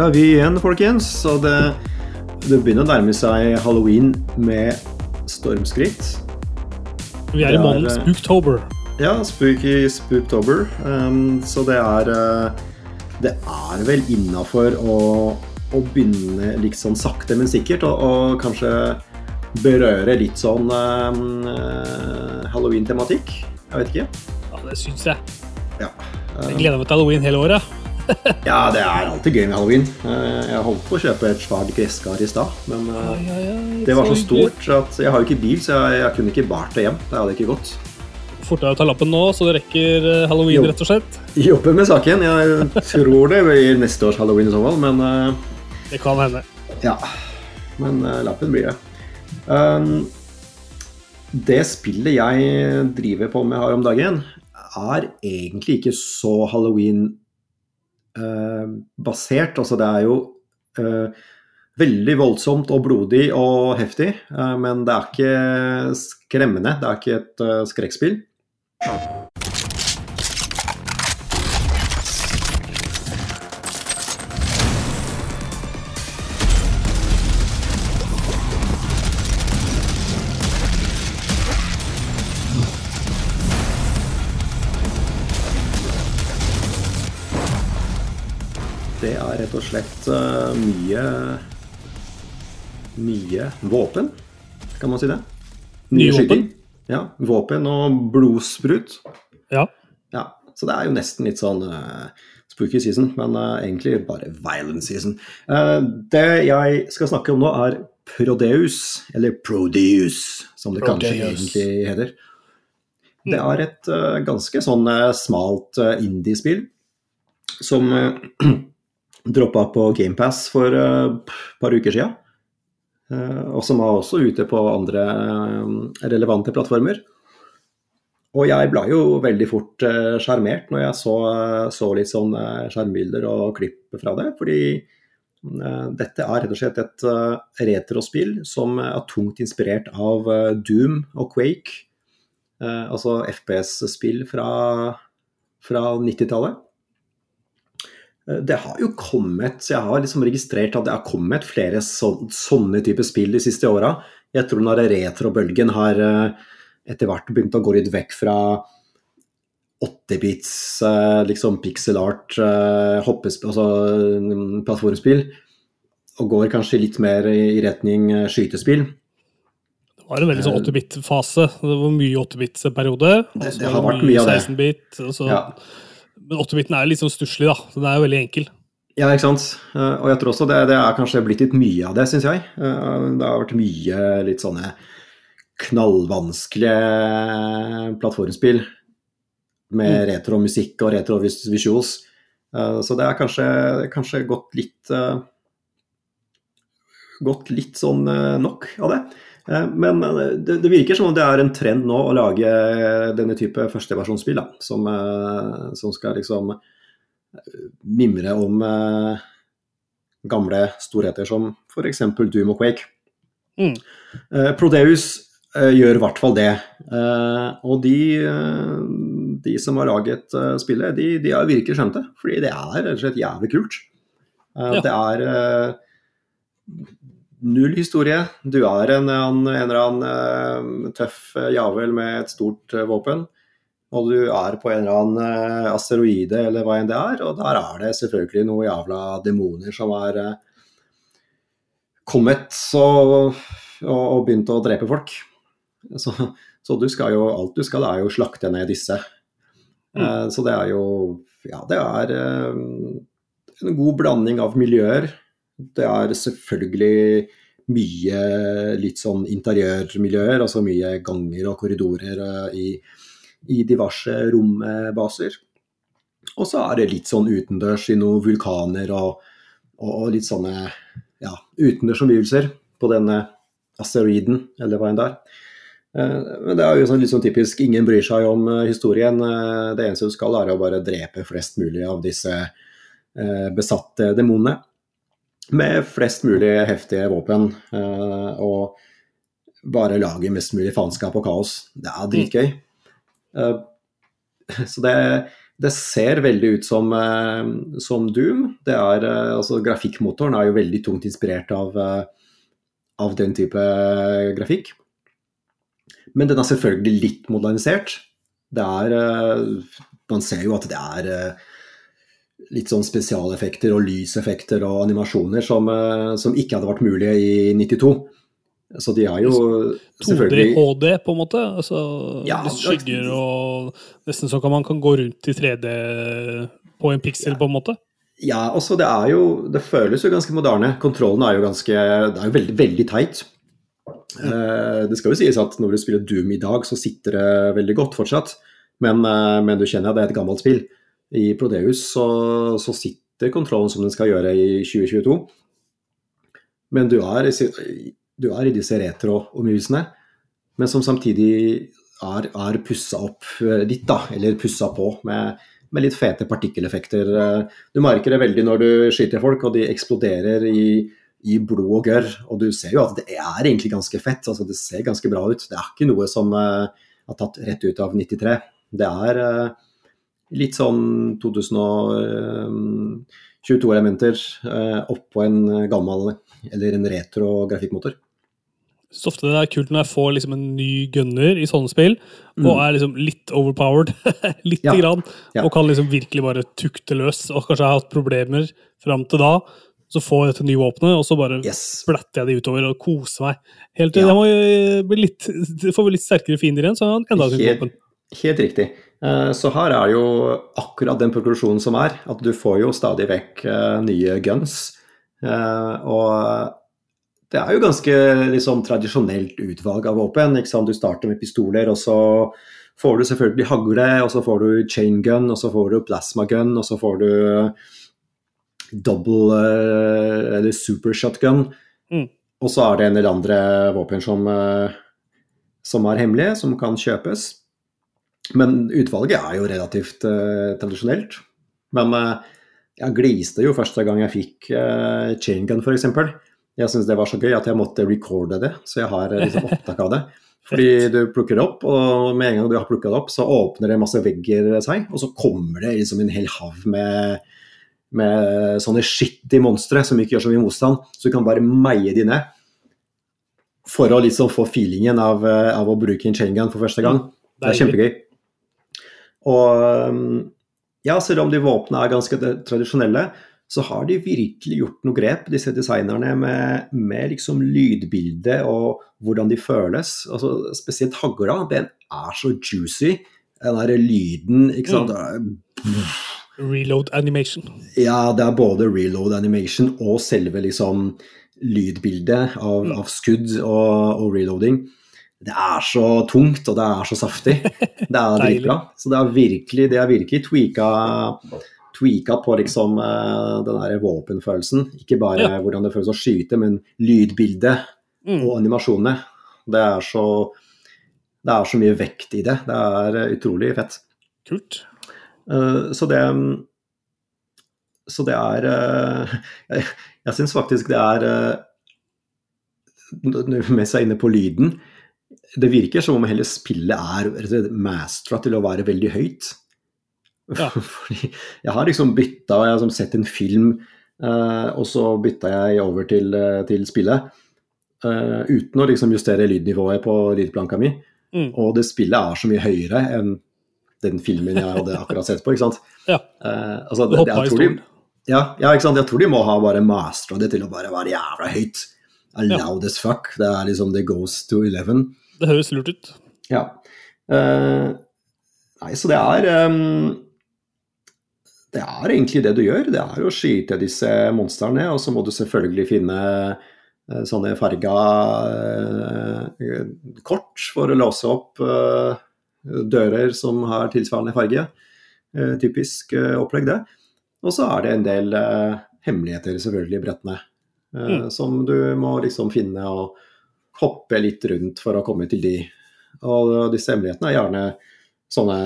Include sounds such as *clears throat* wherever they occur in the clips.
Her er vi igjen, folkens. Og det, det begynner å nærme seg halloween med stormskritt. Vi er Det i måneden er, eh, Spooktober. Ja, spooky spooktober. Um, så det er uh, Det er vel innafor å, å begynne litt sånn sakte, men sikkert, og, og kanskje berøre litt sånn um, halloween-tematikk. Jeg vet ikke. Ja, det syns jeg. Ja. Jeg gleder meg til halloween hele året. Ja, det er alltid gøy med halloween. Uh, jeg holdt på å kjøpe et svært gresskar i stad, men ja, ja, ai, det var så stort at jeg har jo ikke bil, så jeg, jeg kunne ikke bært det hjem. Det hadde ikke gått. Fortere å ta lappen nå, så det rekker eh, halloween, rett og slett. Jobber med saken. Jeg tror det blir neste års halloween i så fall, men uh, Det kan hende. Ja, men eh, lappen blir det. Um, det spillet jeg driver på med her om dagen, er egentlig ikke så halloween-basert. altså det er jo eh, veldig voldsomt og blodig og heftig, eh, men det er ikke skremmende. Det er ikke et eh, skrekkspill. Er rett og slett eh, mye Mye våpen, kan man si det? Nye skyting. Ja, våpen og blodsprut. Ja. Ja, så det er jo nesten litt sånn uh, spooky season, men uh, egentlig bare violent season. Uh, det jeg skal snakke om nå, er Prodeus, eller Prodeus, som det kanskje egentlig heter. Det er et ganske sånn smalt indiespill som *clears throat* droppa på GamePass for et par uker sia. og som var også ute på andre eh, relevante plattformer. Og jeg ble jo veldig fort eh, sjarmert når jeg så, så litt sånn eh, skjermbilder og klipp fra det. Fordi eh, dette er rett og slett et eh, retrospill som er tungt inspirert av eh, Doom og Quake. Eh, altså FPS-spill fra, fra 90-tallet. Eh, Det har jo kommet så Jeg har liksom registrert at det har kommet flere så, sånne typer spill de siste åra. Jeg tror når retrobølgen har eh, etter hvert begynt å gå litt vekk fra 8-bits, eh, liksom pixel art, altså mm, plattformspill, og går kanskje litt mer i retning skytespill. Det var en veldig sånn 8-bit-fase. Det var mye 8-bit-periode. og Det- det har vært mye av det. 16-bit. og så- Ja. Men 8-biten er litt sånn stusslig, da. Så den er jo veldig enkel. Ja, ikke sant. Eh, Og jeg tror også det, det er kanskje blitt litt mye av det, syns jeg. Eh, Det har vært mye litt sånne knallvanskelige plattformspill med retromusikk og retro visuals. Eh, Så det er kanskje, kanskje gått litt Gått litt sånn nok av det. Eh, Men eh, det, det virker som om det er en trend nå å lage denne type førsteversjonsspill, som, eh, som skal liksom mimre om gamle storheter som f.eks. Doom og Quake. Mm. Eh, Prodeus gjør i hvert fall det. Eh, og de, de som har laget spillet, de, de har virkelig skjønt det. Fordi det er rett og slett jævlig kult. Eh. Det er null historie. Du er en, en, en eller annen eh, tøff eh, javel med et stort eh, våpen. Og du er på en eller annen asteroide eller hva enn det er, og der er det selvfølgelig noen jævla demoner som er kommet og, og, og begynt å drepe folk. Så, så du skal jo, alt du skal er jo slakte ned disse. Mm. så det er jo Ja, det er en god blanding av miljøer. Det er selvfølgelig mye litt sånn interiørmiljøer, altså mye ganger og korridorer eh, i, i diverse rombaser. Og så er det litt sånn utendørs i noen vulkaner og, og, litt sånne ja, utendørsomgivelser på denne asteroiden, eller hva enn det er. Eh, Men det er jo sånn, litt sånn typisk, ingen bryr seg om eh, historien. Det eneste du skal, er å bare drepe flest mulig av disse besatte demonene. Med flest mulig heftige våpen. eh, Og bare lage mest mulig faenskap og kaos. Det er dritgøy. Eh, Så det, det ser veldig ut som, eh, som Doom. Er, altså, grafikkmotoren er jo veldig tungt inspirert av, av den type grafikk. Men den er selvfølgelig litt modernisert. Det er Man ser jo at det er litt sånn spesialeffekter og lyseffekter og animasjoner som, eh, som ikke hadde vært mulige i 92. Så de har jo selvfølgelig 2D selvfølgelig HD, på en måte? Altså Ja, skygger og Nesten så kan man kan gå rundt i 3D på en piksel, på en måte? Ja, også det er jo Det føles jo ganske moderne. Kontrollen er jo ganske Det er jo veldig, veldig teit. Eh, det skal jo sies at når du spiller Doom i dag, så sitter det veldig godt fortsatt. Men, eh, men du kjenner at det er et gammelt spill. I Prodeus så, så sitter kontrollen som den skal gjøre i 2022. Men du er, du er i disse retro-omgivelsene, men som samtidig er, er pussa opp ditt, litt, da. Eller pussa på med, med litt fete partikkeleffekter. Eh, Du merker det veldig når du skyter folk, og de eksploderer i, i blod og gørr. Og du ser jo at det er egentlig ganske fett. altså Det ser ganske bra ut. Det er ikke noe som uh, er tatt rett ut av 93. Det er eh, litt sånn 2022 elementer uh, oppå en gammel eller en retro grafikkmotor. Så ofte det er kult når jeg får liksom en ny gunner i sånne spill, og er liksom litt overpowered, *laughs* litt Mm. Ja. grann, Ja. og kan liksom virkelig bare tukte løs, og kanskje har hatt problemer fram til da, så får jeg dette nye våpenet, og så bare Yes. splatter jeg det utover og koser meg. Helt til Ja. jeg må eh, bli litt, får litt sterkere fiender igjen, så har han enda et nytt våpen. helt riktig. Eh, Så her er jo akkurat den progresjonen som er, at du får jo stadig vekk eh, nye guns. Eh, Og det er jo ganske liksom, tradisjonelt utvalg av våpen. Ikke sant? Du starter med pistoler, og så får du selvfølgelig hagle, og så får du chain gun, og så får du plasma gun, og så får du double eller super shotgun. Mm. Og så er det en eller andre våpen som, som er hemmelige, som kan kjøpes. Men utvalget er jo relativt uh, tradisjonelt. Men uh, jeg gliste jo første gang jeg fikk uh, chain gun, f.eks. Jeg syntes det var så gøy at jeg måtte recorde det, så jeg har liksom opptak av det. *laughs* Fordi du plukker det opp, og med en gang du har plukka det opp, så åpner det masse vegger seg, og så kommer det liksom en hel hav med, med sånne skittige monstre som ikke gjør så mye motstand, så du kan bare meie de ned. For å liksom få feelingen av, av å bruke en chain gun for første gang. Det er kjempegøy. Og um, ja, selv om de våpnene er ganske tradisjonelle, så har de virkelig gjort noe grep, disse designerne, med, med liksom lydbildet og hvordan de føles. Altså, spesielt hagla, den er så juicy. Den derre lyden, ikke sant. Reload animation. Ja, det er både reload animation og selve liksom lydbildet av, Mm. av skudd og, og reloading. Det er så tungt, og det er så saftig. Det er *laughs* dritbra. Så det er virkelig, det er virkelig tweaka, tweaka på liksom eh, den der våpenfølelsen. Ikke bare Ja. hvordan det føles å skyte, men lydbildet Mm. og animasjonene. Det er så det er så mye vekt i det. Det er utrolig fett. Kult. Eh, Så det Så det er eh, Jeg, jeg syns faktisk det er Mens jeg er inne på lyden Det virker som om hele spillet er mastra til å være veldig høyt. Ja. *laughs* Fordi jeg har liksom bytta Jeg har liksom sett en film, uh, og så bytta jeg over til, uh, til spillet. Uh, uten å liksom justere lydnivået på lydplanka mi. Mm. Og det spillet er så mye høyere enn den filmen jeg hadde akkurat sett på. ikke sant? *laughs* Ja. Altså, det, jeg, tror de, ja, ja, ikke sant? jeg tror de må ha bare mastra det til å bare være jævla høyt. Ja. Loud as fuck. Det er liksom det goes to eleven. Det høres lurt ut. Ja. Uh, nei, så det er um, Det er egentlig det du gjør. Det er å skyte disse monstrene, og så må du selvfølgelig finne uh, sånne farga uh, kort for å låse opp dører som har tilsvarende farge. Typisk opplegg, det. Og så er det en del hemmeligheter selvfølgelig i brettene, Mm. som du må liksom finne og hoppe litt rundt for å komme til de. Og disse hemmelighetene er gjerne sånne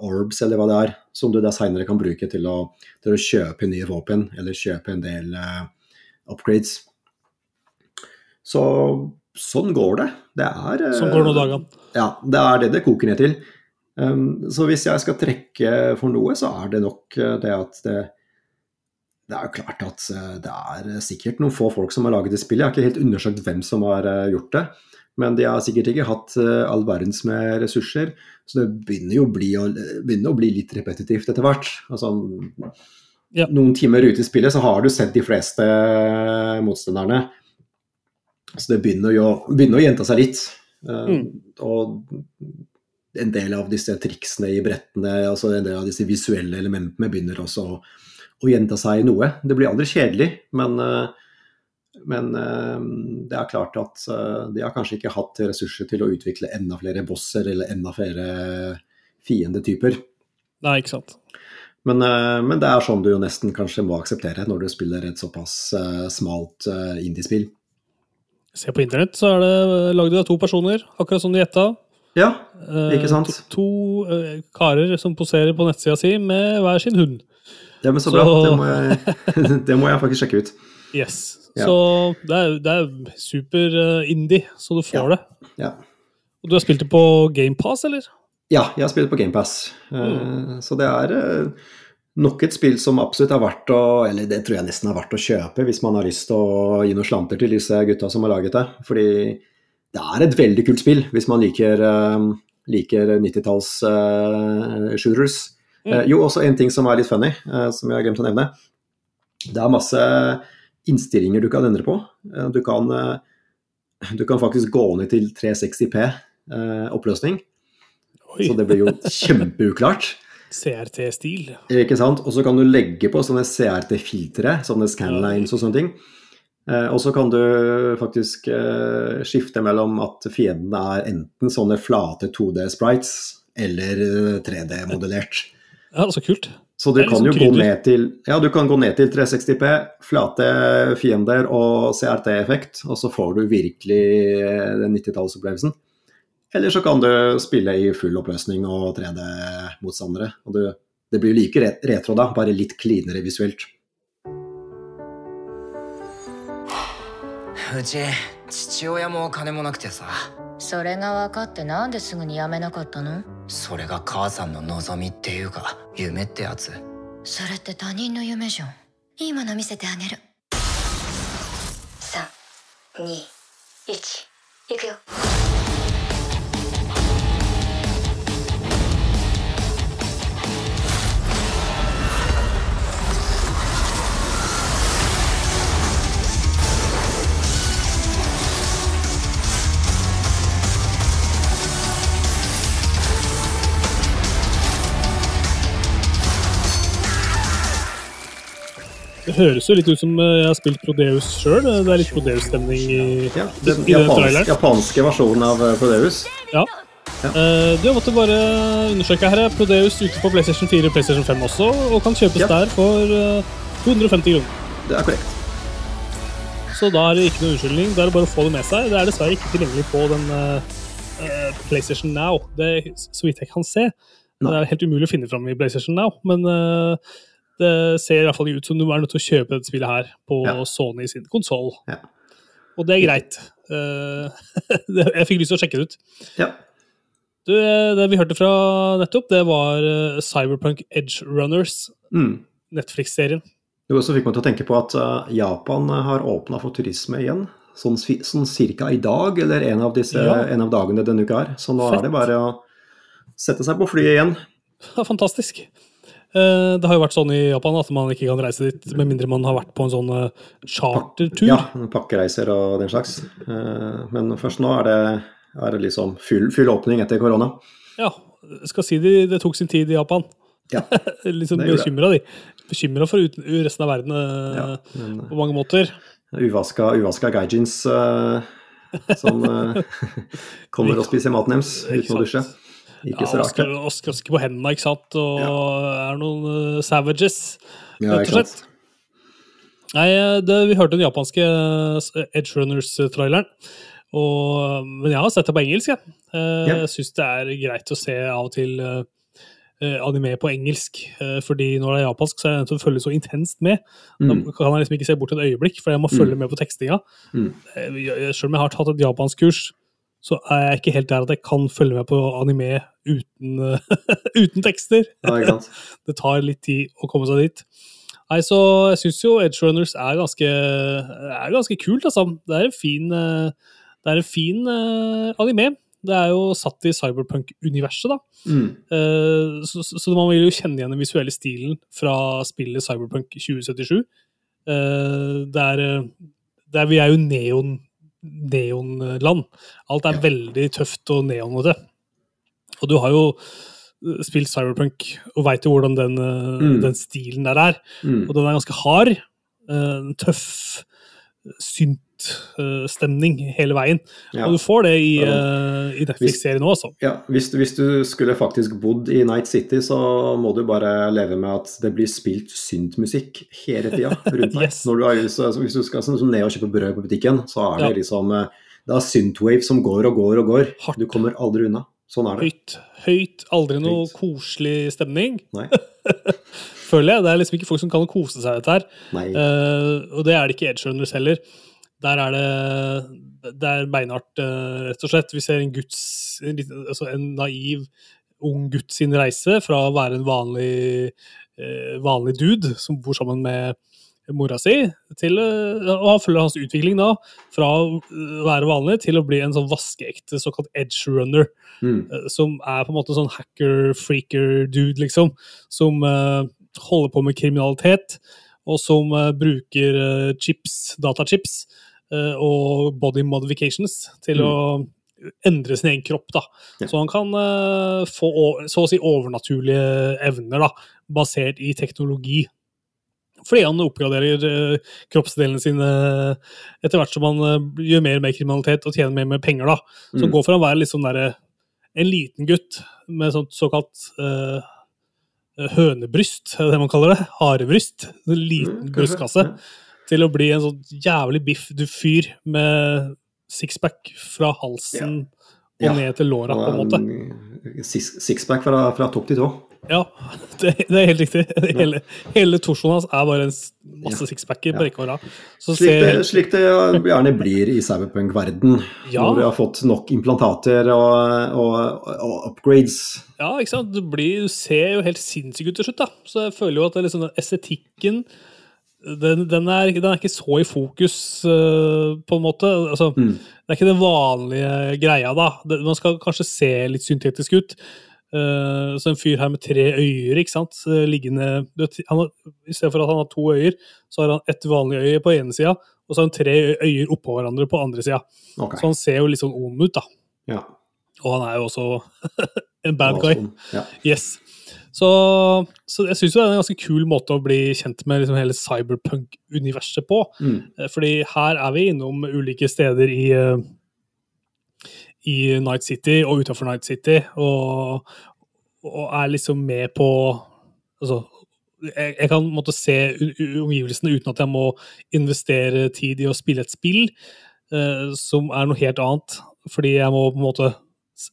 orbs, eller hva det er, som du da seinere kan bruke til å, til å kjøpe nye våpen, eller kjøpe en del uh, upgrades. Så sånn går det. Det er uh, Sånn går nå dagene. Ja, det er det det koker ned til. Um, så hvis jeg skal trekke for noe, så er det nok eh, det at det, det er jo klart at eh, det er sikkert noen få folk som har laget det spillet. Jeg har ikke helt undersøkt hvem som har eh, gjort det. Men de har sikkert ikke hatt all verdens med ressurser. Så det begynner jo å bli, begynner å bli litt repetitivt etter hvert. Altså, ja. Noen timer ute i spillet så har du sett de fleste motstanderne. Så det begynner, jo, begynner å gjenta seg litt. Mm. Og en del av disse triksene i brettene, altså en del av disse visuelle elementene begynner også å, å gjenta seg i noe. Det blir aldri kjedelig, men, eh, men eh, det er klart at eh, de har kanskje ikke hatt ressurser til å utvikle enda flere bosser eller enda flere fiendetyper. Nei, ikke sant. Men, men, det er sånn du jo nesten kanskje må akseptere når du spiller et såpass smalt indiespill. Se på internett, så er det lagd av to personer, akkurat som de gjetta. Ja, ikke sant? To, to karer som poserer på nettsida si med hver sin hund. Ja, men så, så... bra. Det må, jeg, *laughs* det må, jeg, faktisk sjekke ut. Yes. Ja. Så det er, det er super uh, indie, så du får ja. det. Ja. Og du har spilt det på GamePass, eller? Ja, jeg har spilt på GamePass. Mm. Uh, så det er nok et spill som absolutt er verdt å Eller det tror jeg nesten er verdt å kjøpe hvis man har lyst til å gi noen slanter til disse gutta som har laget det. Fordi det er et veldig kult spill hvis man liker, liker 90-talls uh, shooters. Mm. Uh, jo, også en ting som er litt funny, som jeg har glemt å nevne. Det er masse innstillinger du kan endre på. Du kan, du kan faktisk gå ned til 360P oppløsning. Oi. Så det blir jo kjempeuklart. *laughs* CRT-stil. Ikke sant. Og så kan du legge på sånne CRT-filtre, sånne scanlines og sånne ting. Eh, og så kan du faktisk eh, skifte mellom at fiendene er enten sånne flate 2D-sprites eller 3D-modellert. Eh, ja, så kult. Så du kan jo gå ned til ja, du kan gå ned til 360P, flate fiender og CRT-effekt, og så får du virkelig den 90-tallsopplevelsen. Eller så kan du spille i full oppløsning og 3D-motstandere. og du, Det blir jo like retro da, bare litt cleanere visuelt. うち父親もお金もなくてさそれが分かってなんですぐに辞めなかったのそれが母さんの望みっていうか 夢ってやつ。それって他人の夢じゃん。いいもの見せてあげる。321いくよ。Høres jo litt ut som eh, jeg har spilt Prodeus sjøl. Det er litt Prodeus-stemning i, ja, den i japanske, japanske versjonen av eh, Prodeus. Ja. ja. Uh, du måtte bare undersøke her. Prodeus ute på PlayStation 4 og PlayStation 5 også, og kan kjøpes ja. der for uh, 250 kroner. Det er korrekt. Så da er det ikke noe unnskyldning. Da er det bare å få det med seg. Det er dessverre ikke tilgjengelig på den uh, PlayStation Now, det, så vidt jeg kan se. No. Det er helt umulig å finne fram i PlayStation Now, men det ser i hvert fall ut som du er nødt til å kjøpe dette spillet her på ja. Sony sin konsoll. Ja. Og det er greit. Eh, *laughs* jeg fikk lyst til å sjekke det ut. Ja. Du, eh, det vi hørte fra nettopp, det var eh, Cyberpunk Edge Runners. Mm. Netflix-serien. Det også fikk meg til å tenke på at Japan har åpna for turisme igjen. Sånn, sånn cirka i dag, eller en av, disse, ja. en av dagene denne uka her. Så nå Fett. er det bare å sette seg på flyet igjen. Fantastisk. Eh, det har jo vært sånn i Japan at man ikke kan reise dit med mindre man har vært på en sånn eh, chartertur. Ja, pakkereiser og den slags. Eh, men først nå er det, er det liksom full, full, åpning etter korona. Ja, skal si det, det tok sin tid i Japan. Ja, *laughs* liksom bekymra, de. Bekymra for resten av verden ja, men, på mange måter. Uvaska, uvaska gaijins uh, som uh, *laughs* kommer og spiser maten deres uten å dusje. Ikke så rart. Ja, og skrasker på hendene, ikke sant, og ja. er noen uh, savages, rett og slett. Nei, eh, det, vi hørte den japanske uh, Edge Runners-traileren. men jeg har sett det på engelsk. Jeg, uh, ja. jeg syns det er greit å se av og til anime på engelsk. fordi når det er japansk, så er jeg nødt til å følge så intenst med. Mm. Da kan jeg liksom ikke se bort et øyeblikk, for jeg må følge mm. med på tekstinga. Mm. Selv om jeg har tatt et japansk kurs, så er jeg ikke helt der at jeg kan følge med på anime uten, *laughs* uten tekster. Ja. *laughs* Det tar litt tid å komme seg dit. Nei, så jeg syns jo Edge Runners er ganske, er ganske kult, altså. Det er en fin, eh, det er en fin uh, anime. Det er jo satt i cyberpunk-universet, da. Mm. Uh, så, så man vil jo kjenne igjen den visuelle stilen fra spillet Cyberpunk 2077. Eh, Der, eh, der vi er jo neon, neonland. Alt er Ja. veldig tøft og neonete. Og du har jo eh, spilt Cyberpunk og veit jo hvordan den, eh, Mm. den stilen der er. Mm. Og den er ganske hard. Tøff. En tøff synt-stemning hele veien. Ja. Og du får det i, eh, i Netflix-serien altså. Ja, hvis, hvis du skulle faktisk bodd i Night City, så må du bare leve med at det blir spilt syntmusikk hele tida *laughs* rundt deg. Yes. Når du er, så, hvis du skal som ned og kjøpe brød på butikken, så er det Ja. liksom eh, Det er synthwave som går og går og går. Hardt. Du kommer aldri unna. Sånn er det. Høyt, høyt, aldri noe Høyt. koselig stemning, Nei. *laughs* føler jeg. Det er liksom ikke folk som kan kose seg i dette her. Nei. Eh, og det er det ikke i Edge Runners heller. Der er det, det er beinhardt, eh, rett og slett. Vi ser en guds en, altså en naiv ung gutt sin reise fra å være en vanlig, eh, vanlig dude som bor sammen med mora si, til eh, og han følger hans utvikling da, fra å eh, være vanlig til å bli en sånn vaskeekte såkalt edge runner Mm. eh, som er på en måte sånn hacker-freaker-dude, liksom. Som eh, holder på med kriminalitet, og som eh, bruker eh, chips, datachips eh, og body modifications til Mm. å endre sin egen kropp. da. Ja. Så han kan få så å si overnaturlige evner, da, basert i teknologi. Fordi han oppgraderer kroppsdelene sine etter hvert som han gjør mer og mer kriminalitet og tjener mer og mer penger. da. Så Mm. går for å være liksom der, derre en liten gutt med sånt såkalt eh, hønebryst, er det man kaller det? Harebryst. En liten Mm, brystkasse. Ja. Til å bli en sånn jævlig biff du fyr med sixpack fra halsen Ja. og ned til låra, på en måte. Sixpack fra, fra topp til tå. Ja, det, det er helt riktig. *laughs* Hele, hele torsoen hans er bare en masse sixpacker på rekke og rad. Slik det, gjerne blir i cyberpunk-verden. Ja. Når vi har fått nok implantater og, og, og upgrades. Ja, ikke sant? Du, blir, du ser jo helt sinnssyk ut til slutt, da. Så jeg føler jo at det liksom den estetikken den, den, er, den er ikke så i fokus, uh, på en måte. Altså, Mm. Det er ikke den vanlige greia, da. Det, man skal kanskje se litt syntetisk ut. Eh, så en fyr her med tre øyer, ikke sant. Eh, Liggende han I stedet for at han har to øyer, så har han ett vanlig øye på ene sida, og så har han tre øyer oppå hverandre på andre sida. Okay. Så han ser jo litt sånn ond ut, da. Ja. Og han er jo også *laughs* en bad guy. Ja. Yes. Så, så jeg syns det er en ganske kul måte å bli kjent med liksom hele cyberpunk-universet på. Mm. Eh, Fordi her er vi innom ulike steder i, eh, i Night City og utafor Night City, og, og er liksom med på Altså, jeg, jeg kan måtte se omgivelsene uten at jeg må investere tid i å spille et spill, eh, som er noe helt annet. Fordi jeg må på en måte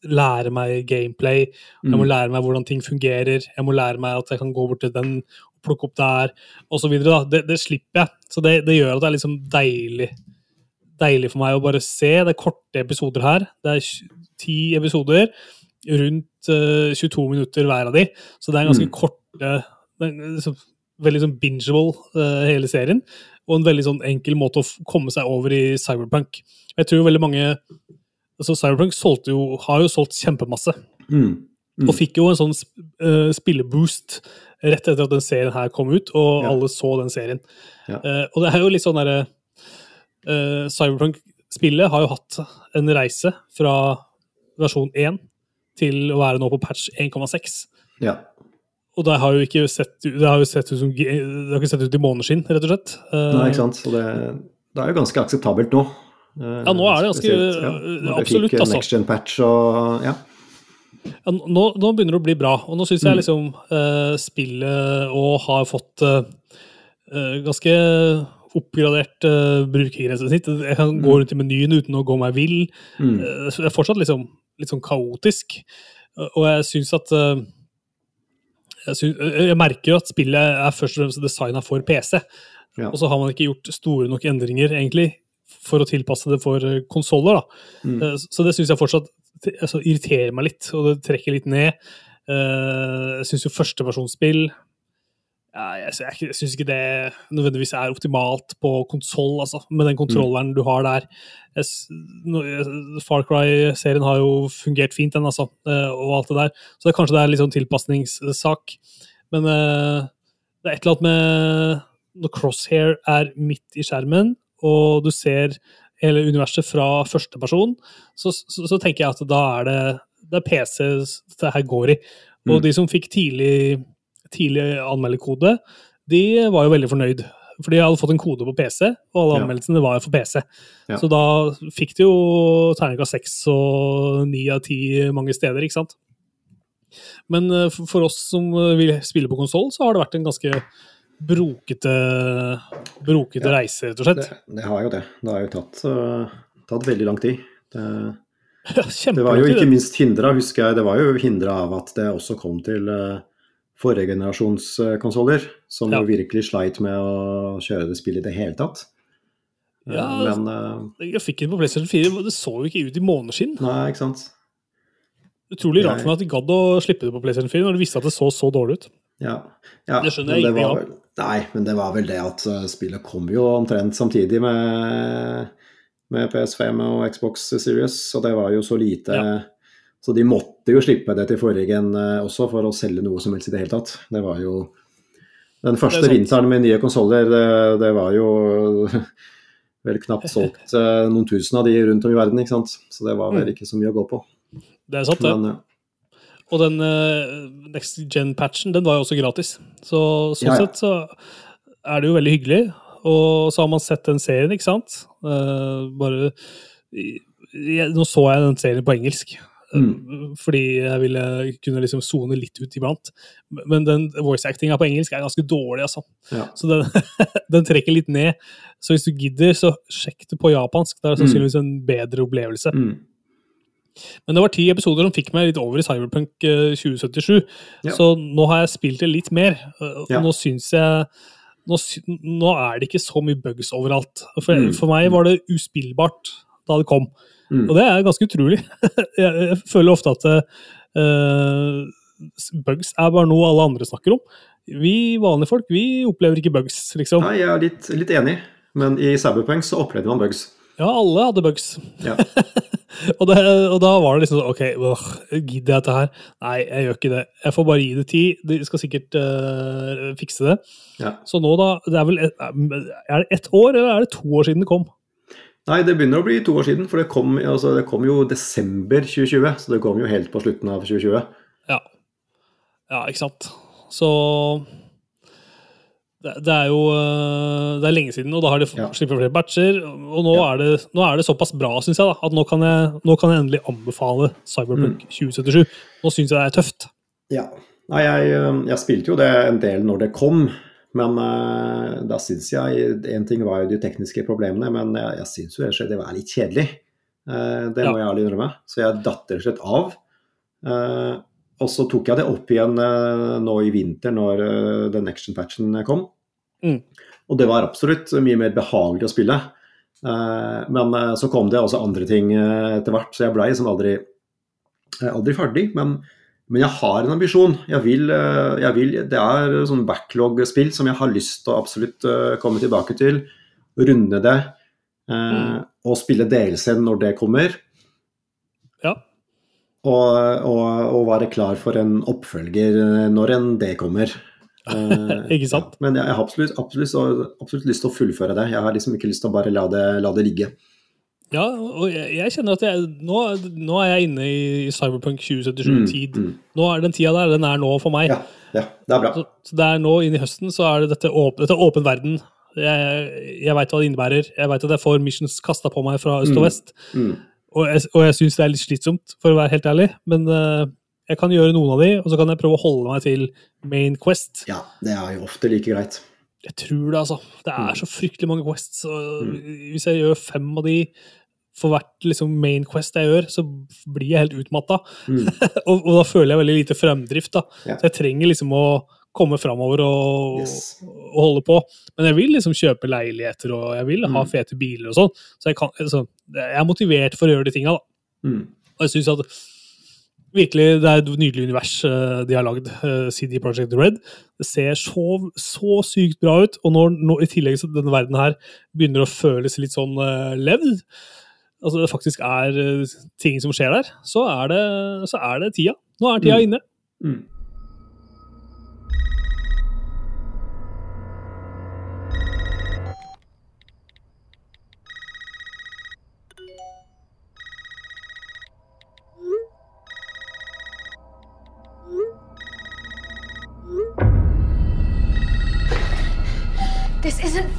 lære meg gameplay, jeg må Mm. lære meg hvordan ting fungerer, jeg må lære meg at jeg kan gå bort til den plukke opp der, osv. Det, det slipper jeg. Så det, det gjør at det er liksom deilig deilig for meg å bare se. Det er korte episoder her. Det er ti episoder, rundt uh, 22 minutter hver av de. Så det er en ganske Mm. korte liksom, Veldig sånn bingeable, uh, hele serien. Og en veldig sånn enkel måte å komme seg over i Cyberpunk. Jeg tror veldig mange altså Cyberpunk jo, har jo solgt kjempemasse. Mm. Mm. Og fikk jo en sånn eh, spilleboost rett etter at den serien her kom ut, og Ja. alle så den serien. Ja. Uh, og det er jo litt sånn derre eh, Cyberpunk-spillet har jo hatt en reise fra versjon 1 til å være nå på patch 1,6. Ja. Og det har jo ikke sett, det har jo sett ut som det har ikke sett ut i måneskinn, rett og slett. Uh, Nei, ikke sant. Så det, det er jo ganske akseptabelt nå. Uh, Ja, nå er det ganske- spesielt, ja, absolutt, altså. Next Gen patch og ja. Ja, nå, nå begynner det å bli bra, og nå syns jeg Mm. liksom eh, spillet og har fått eh, eh, ganske oppgradert uh, brukergrensesnitt. Jeg kan gå Mm. rundt i menyen uten å gå meg vill. Mm. Uh, så det er fortsatt liksom, litt sånn kaotisk. Uh, Og jeg syns at eh, jeg, synes, eh, jeg merker at spillet er først og fremst designa for PC. Ja. Og så har man ikke gjort store nok endringer, egentlig, for å tilpasse det for konsoller. Mm. Eh, Så det syns jeg fortsatt altså, irriterer meg litt, og det trekker litt ned. Eh, Jeg syns jo førsteversjonsspill Jeg, jeg, jeg syns ikke det nødvendigvis er optimalt på konsoll, altså, med den kontrolleren du har der. Far Cry-serien har jo fungert fint, den, altså, eh, og alt det der. Så det, er kanskje det er litt sånn tilpasningssak. Men eh, det er et eller annet med når crosshair er midt i skjermen, og du ser hele universet fra første person, så, så, så tenker jeg at da er det, det er PC det her går i. Og Mm. de som fikk tidlig, tidlig anmelderkode, de var jo veldig fornøyd. For de hadde fått en kode på PC, og alle anmeldelsene var for PC. Ja. Så da fikk de jo terningkast seks og ni av ti mange steder, ikke sant. Men eh, for oss som vil spille på konsoll, så har det vært en ganske brokete, brokete Ja. reise, rett og slett. Det, det har jo det. Det har jo tatt, uh, tatt veldig lang tid. Det, Ja, det var jo ikke minst hindra, husker jeg. Det var jo hindra av at det også kom til øh, forrige generasjons øh, konsoller, som Ja. jo virkelig sleit med å kjøre det spillet i det hele tatt. Eh, Ja, Men øh, Grafikken på PlayStation 4 det så jo ikke ut i måneskinn. Nei, ikke sant. Utrolig rart for meg at de gadd å slippe det på PlayStation 4 når de visste at det så så dårlig ut. Ja. ja Det skjønner jeg ingenting av. Nei, men det var vel det at spillet kom jo omtrent samtidig med, med PS5 og Xbox Series, og det var jo så lite Ja. Så de måtte jo slippe det til forrige øh, også for å selge noe som helst i det hele tatt. Det var jo Den første vinteren med nye konsoller, det, det var jo *laughs* vel knapt solgt øh, noen tusen av de rundt om i verden, ikke sant. Så det var vel Mm. ikke så mye å gå på. Det er sant, det. Men ja. Og den uh, Next Gen-patchen, den var jo også gratis. Så sånn Ja, ja. sett så er det jo veldig hyggelig. Og så har man sett den serien, ikke sant? Uh, bare jeg, Nå så jeg den serien på engelsk. Eh, Mm. Fordi jeg ville kunne liksom sone litt ut iblant. Men den voice actinga på engelsk er ganske dårlig, altså. ja. Så den, *laughs* den trekker litt ned. Så hvis du gidder, så sjekk det på japansk. Det er sannsynligvis en bedre opplevelse. Mm. Men det var ti episoder som fikk meg litt over i Cyberpunk eh, 2077. Ja. Så nå har jeg spilt det litt mer. eh, Og Ja. nå syns jeg nå, nå er det ikke så mye bugs overalt. For, Mm. for meg var det uspillbart da det kom. Mm. Og det er ganske utrolig. *laughs* jeg, føler ofte at uh, bugs er bare noe alle andre snakker om. Vi vanlige folk vi opplever ikke bugs, liksom. Nei, jeg er litt, litt enig, men i Cyberpunk så opplevde man bugs. Ja, alle hadde bugs. Ja. *laughs* og, det, og da var det liksom sånn OK, øh, gidder jeg dette her? Nei, jeg gjør ikke det. Jeg får bare gi det tid. De skal sikkert øh, fikse det. Ja. Så nå, da det Er vel et, er det ett år, eller er det to år siden det kom? Nei, det begynner å bli to år siden, for det kom, altså, det kom jo desember 2020, så det kom jo helt på slutten av 2020. Ja. Ja, ikke sant. Så det, det er jo øh, Det er lenge siden, og da har de Ja. sluppet flere batcher. Og nå, Ja. er, det, nå er det såpass bra, syns jeg, da, at nå kan jeg, nå kan jeg endelig anbefale Cyberpunk Mm. 2077. Nå syns jeg det er tøft. Ja. Nei, jeg, øh, jeg spilte jo det en del når det kom, men uh, da syns jeg En ting var jo de tekniske problemene, men jeg, jeg syns jo rett det var litt kjedelig. Uh, det må jeg ærlig innrømme. Så jeg datt rett og slett av. Uh, og så tok jeg det opp igjen nå i vinter, når den action-patchen kom. Mm. Og det var absolutt mye mer behagelig å spille. Men så kom det også andre ting etter hvert, så jeg blei liksom aldri, eh, aldri ferdig. Men, men jeg har en ambisjon. Jeg vil, eh, jeg vil, det er sånn backlog-spill som jeg har lyst til å absolutt eh, komme tilbake til. Runde det. eh, Og spille DLC når det kommer. Ja. Og, og, og være klar for en oppfølger eh, når en det kommer. *laughs* Eh, Ikke sant? Ja, men jeg har absolutt, absolutt, absolutt lyst til å fullføre det. Jeg har liksom ikke lyst til å bare la det, la det ligge. Ja, og jeg, jeg kjenner at jeg, nå, nå er jeg inne i Cyberpunk 2077-tid. Mm, mm. Nå er den tida der, den er nå for meg. Ja, ja, det er bra. Så, så det er nå inn i høsten så er det dette, åp dette åpen verden. Jeg, jeg veit hva det innebærer. Jeg veit at jeg får missions kasta på meg fra øst og Mm. vest. Mm. Og jeg, og jeg syns det er litt slitsomt, for å være helt ærlig. Men uh, jeg kan gjøre noen av de, og så kan jeg prøve å holde meg til main quest. Ja, det er jo ofte like greit. Jeg tror det, altså. Det er Mm. så fryktelig mange quests. Og Hvis jeg gjør fem av de for hvert liksom, main quest jeg gjør, så blir jeg helt utmatta. Mm. *laughs* og, og da føler jeg veldig lite fremdrift. da. Ja. Så jeg trenger liksom å komme framover og, Yes. og holde på. Men jeg vil liksom kjøpe leiligheter og jeg vil ha Mm. fete biler og sånn. Så jeg, kan, altså, jeg er motivert for å gjøre de tinga. da. Mm. Og jeg synes at virkelig det er et nydelig univers eh, de har lagd, eh, CD Project Red. Det ser så, så sykt bra ut, og når, når i tillegg så denne verden her begynner å føles litt sånn uh, levd, altså det faktisk er uh, ting som skjer der, så er det, så er det tida. Nå er tida Mm. inne. Mm.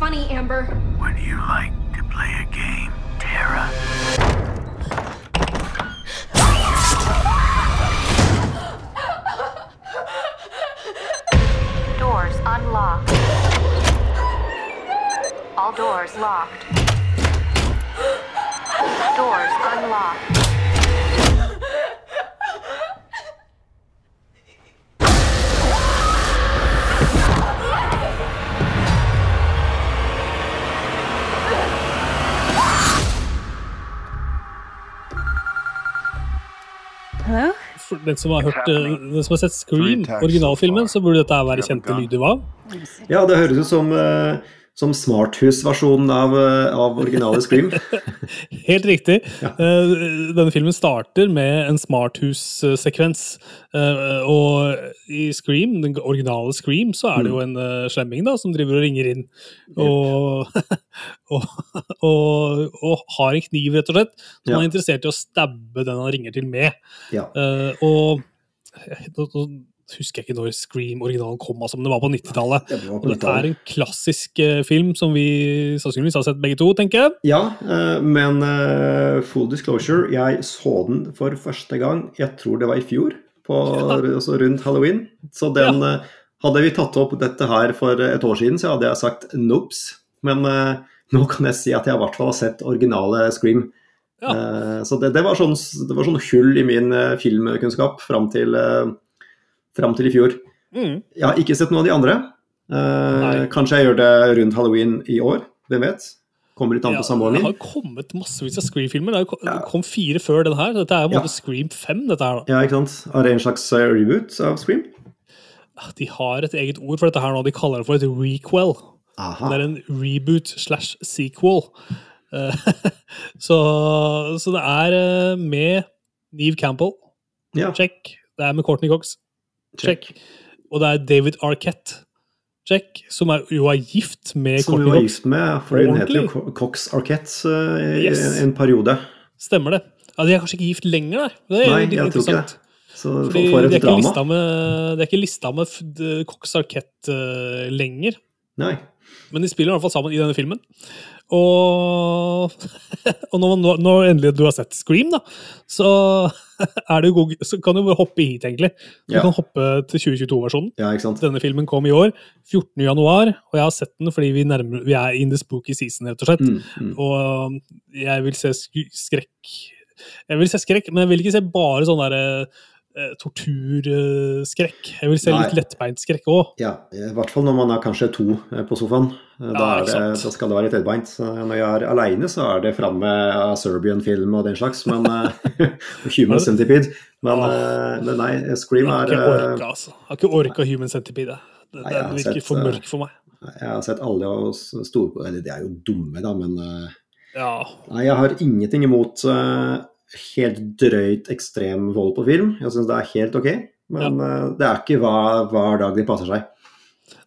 Funny, Amber. Would you like to play a game, Tara? Doors unlocked. All doors locked. Doors unlocked. Den som har hørt, eh, den som har sett Scream, originalfilmen, så burde dette være kjente lyder hva? Ja, det høres ut som, eh, som smarthus-versjonen av, eh, av originale Scream. *laughs* Helt riktig. Ja. Denne filmen starter med en smarthus-sekvens. Eh, Og i Scream, den originale Scream, så er det jo en eh, slemming da, som driver og ringer inn. Og, *laughs* og, og, og har en kniv, rett og slett, som Ja. er interessert i å stabbe den han ringer til med. Ja. Eh, og husker jeg ikke når Scream-originalen kom, altså, men det var på 90-tallet. Det dette er en klassisk uh, film som vi sannsynligvis har sett begge to, tenker jeg. Ja, uh, men uh, full disclosure, jeg så den for første gang, jeg tror det var i fjor, på, *laughs* altså rundt halloween. Så den eh, Hadde vi tatt opp dette her for et år siden, så hadde jeg sagt noobs. Men nå kan jeg si at jeg i hvert fall har sett originale Scream. Ja. Så det, det, var sånn, det var sånn hull i min filmkunnskap fram til, fram til i fjor. Mm. Jeg har ikke sett noen av de andre. Eh, kanskje jeg gjør det rundt halloween i år. Hvem vet? Kommer litt an på samboeren har Det har kommet massevis av Scream-filmer. Det kom, Ja. kom fire før den her. Dette er jo Ja. Scream 5. dette her. Ja, ikke sant? Er det en slags eh, reboot av Scream? De har et eget ord for dette her nå. De kaller det for et requel. Aha. Det er en reboot slash sequel. Eh, *laughs* så, så det er eh, med Neve Campbell. Ja, Check. Det er med Courtney Cox. Check. Og det er David Arquette. Check. Som er, jo er gift med Som hun Courtney var gift med, for hun heter jo Cox Arquette uh, i Yes. en periode. Stemmer det. Ja, De er kanskje ikke gift lenger, nei. Det er Nei, jeg tror ikke det. Så for, Fordi for et er ikke drama. lista med, de er ikke lista med Cox Arquette uh, lenger. Nei. Men de spiller i hvert fall sammen i denne filmen. Og, *laughs* og når, når, når endelig du har sett Scream, da, så, *laughs* god, så kan du bare hoppe hit, egentlig. Du Ja. kan hoppe til 2022-versjonen. Ja. Denne filmen kom i år, 14. januar, og jeg har sett den fordi vi, nærmer, vi er in the spooky season, rett og slett. Mm, mm. Og jeg vil se sk- skrekk Jeg vil se skrekk, men jeg vil ikke se bare sånn derre eh, torturskrekk. Jeg vil se Nei. litt lettbeint skrekk òg. Ja, I hvert fall når man er kanskje to eh, på sofaen. Eh, Da, Ja, det, da skal det være litt lettbeint. Når jeg er aleine, så er det fram med uh, Serbian-film og den slags. Men *laughs* uh, Human Centipede. Men, men nei, Scream er Jeg har ikke orka, altså. Jeg har ikke orka Human Centipede. Det, Nei, den virker sett, for mørk for meg. Jeg har sett alle og s- store Eller de er jo dumme, da, men Ja. Nei, jeg har ingenting imot eh, helt drøyt ekstrem vold på film. Jeg syns det er helt ok. Men eh, det er ikke hver, hver dag de passer seg.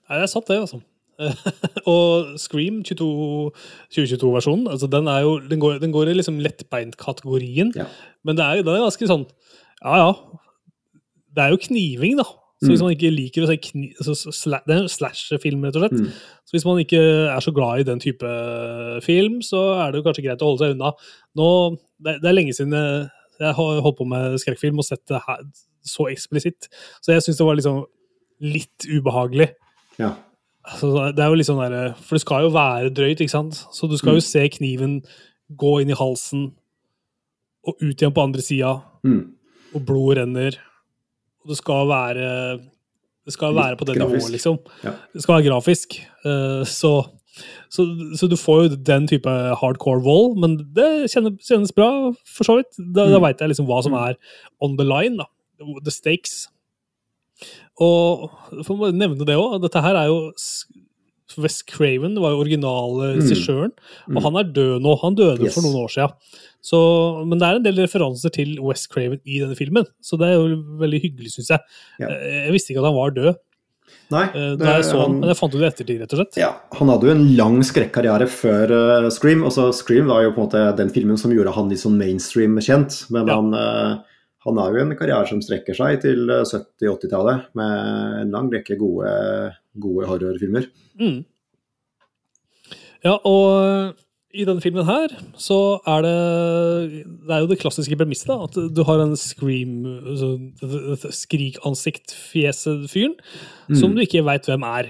Nei, det er sant, det, altså. *laughs* og Scream 2022-versjonen, altså den, den, går, den går i liksom lettbeint-kategorien. Ja. Men det er, den er ganske sånn Ja, ja. Det er jo kniving, da. Så hvis Mm. man ikke liker å se kni... Altså, sla, det er en slasher-film, rett og slett. Mm. Så hvis man ikke er så glad i den type film, så er det jo kanskje greit å holde seg unna. Nå, det, det er lenge siden jeg, jeg har holdt på med skrekkfilm og sett det her så eksplisitt, så jeg syns det var liksom litt ubehagelig. Ja. Altså, det er jo litt sånn der, For det skal jo være drøyt, ikke sant? Så du skal jo se kniven gå inn i halsen og ut igjen på andre sida, Mm. og blodet renner. Og det skal være Det skal være på det nivået, liksom. Ja. Det skal være grafisk. Eh, så, så, så du får jo den type hardcore vold, men det kjennes, kjennes bra, for så vidt. Da, da Mm. veit jeg liksom hva som er on the line, da. The stakes. Og for å nevne det òg, dette her er jo West Wes Craven var jo originale Mm. og Mm. han er død nå. Han døde Yes. for noen år siden. Så, men det er en del referanser til Wes Craven i denne filmen, så det er jo veldig hyggelig, syns jeg. Ja. Eh, Jeg visste ikke at han var død Nei, eh, det- jeg så han, men jeg fant ut det i ettertid, rett og slett. Ja, han hadde jo en lang skrekkarriere før uh, Scream. Også Scream var jo på en måte den filmen som gjorde han litt sånn mainstream kjent. Men Ja. han, uh, han har jo en karriere som strekker seg til eh, 70-80-tallet, med en lang rekke gode, gode horrorfilmer. Mm. Ja, og i denne filmen her så er det Det er jo det klassiske premisset. At du har en scream altså, Skrikansikt-fjeset-fyren som du ikke veit hvem er.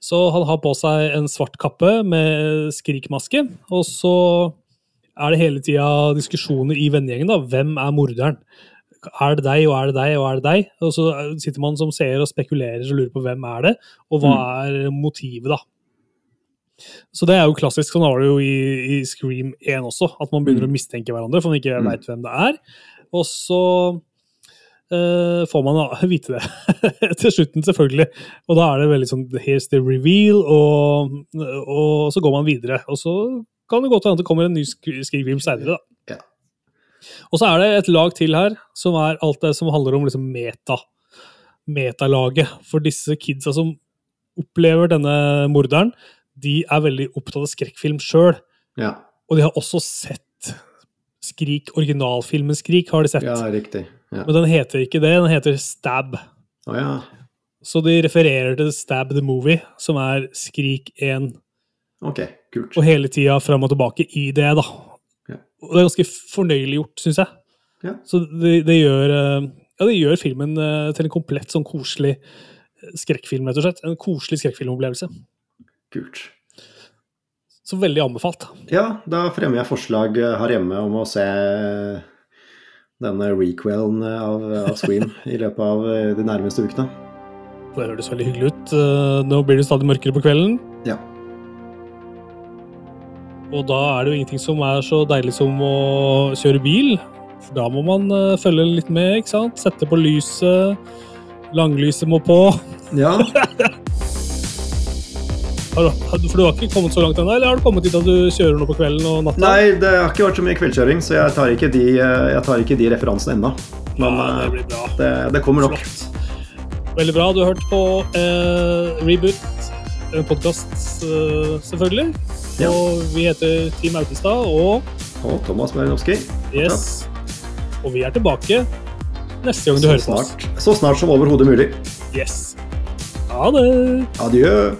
Så han har på seg en svart kappe med skrikmaske, og så er det hele tida diskusjoner i vennegjengen. da, Hvem er morderen? Er det deg, og er det deg, og er det deg? Og så sitter man som seer og spekulerer og lurer på hvem er det, og hva er motivet, da. Så det er jo klassisk. Sånn var det jo i, i Scream 1 også, at man begynner å mistenke hverandre, for man ikke Mm. veit hvem det er. Og så uh, får man da *laughs* vite det *laughs* til slutten, selvfølgelig. Og da er det veldig sånn Here's the reveal, og, og så går man videre. Og så kan det godt hende det kommer en ny skrivefilm seinere, da. Ja. Og så er det et lag til her, som er alt det som handler om liksom meta. Metalaget. For disse kidsa som opplever denne morderen, de er veldig opptatt av skrekkfilm sjøl. Ja, Og de har også sett Skrik, originalfilmen Skrik, har de sett. ja riktig. Ja. Men den heter ikke det, den heter Stab. Oh, ja. Så de refererer til Stab the Movie, som er Skrik 1, Ok, kult. og hele tida fram og tilbake i det, da. Ja. Og det er ganske fornøyelig gjort, syns jeg. Ja. Så det, det gjør eh, Ja, det gjør filmen eh, til en komplett sånn koselig skrekkfilm, rett og slett. En koselig skrekkfilmopplevelse. Kult. Så veldig anbefalt. Ja, da fremmer jeg forslag eh, her hjemme om å se denne requelen av, av Scream i løpet av eh, de nærmeste ukene. Det høres veldig hyggelig ut. Eh, Nå blir det stadig mørkere på kvelden. Ja. Og da er det jo ingenting som er så deilig som å kjøre bil. For da må man eh, følge litt med, ikke sant? Sette på lyset. Langlyset må på. Ja, *laughs* Har for du har ikke kommet så langt ennå, eller har du kommet dit at du kjører noe på kvelden og natta? Nei, det har ikke vært så mye kveldskjøring, så jeg tar ikke de, tar ikke de referansene ennå. Men ja, det eh, blir bra. det, det kommer nok. Flott. Veldig bra. Du har hørt på eh, Reboot, en podkast, eh, selvfølgelig. Ja. Og vi heter Team Autestad, og Og Thomas Marinovskij. yes. Og vi er tilbake neste gang du Så hører på oss. så snart som overhodet mulig. Yes. Ha det! Adjø.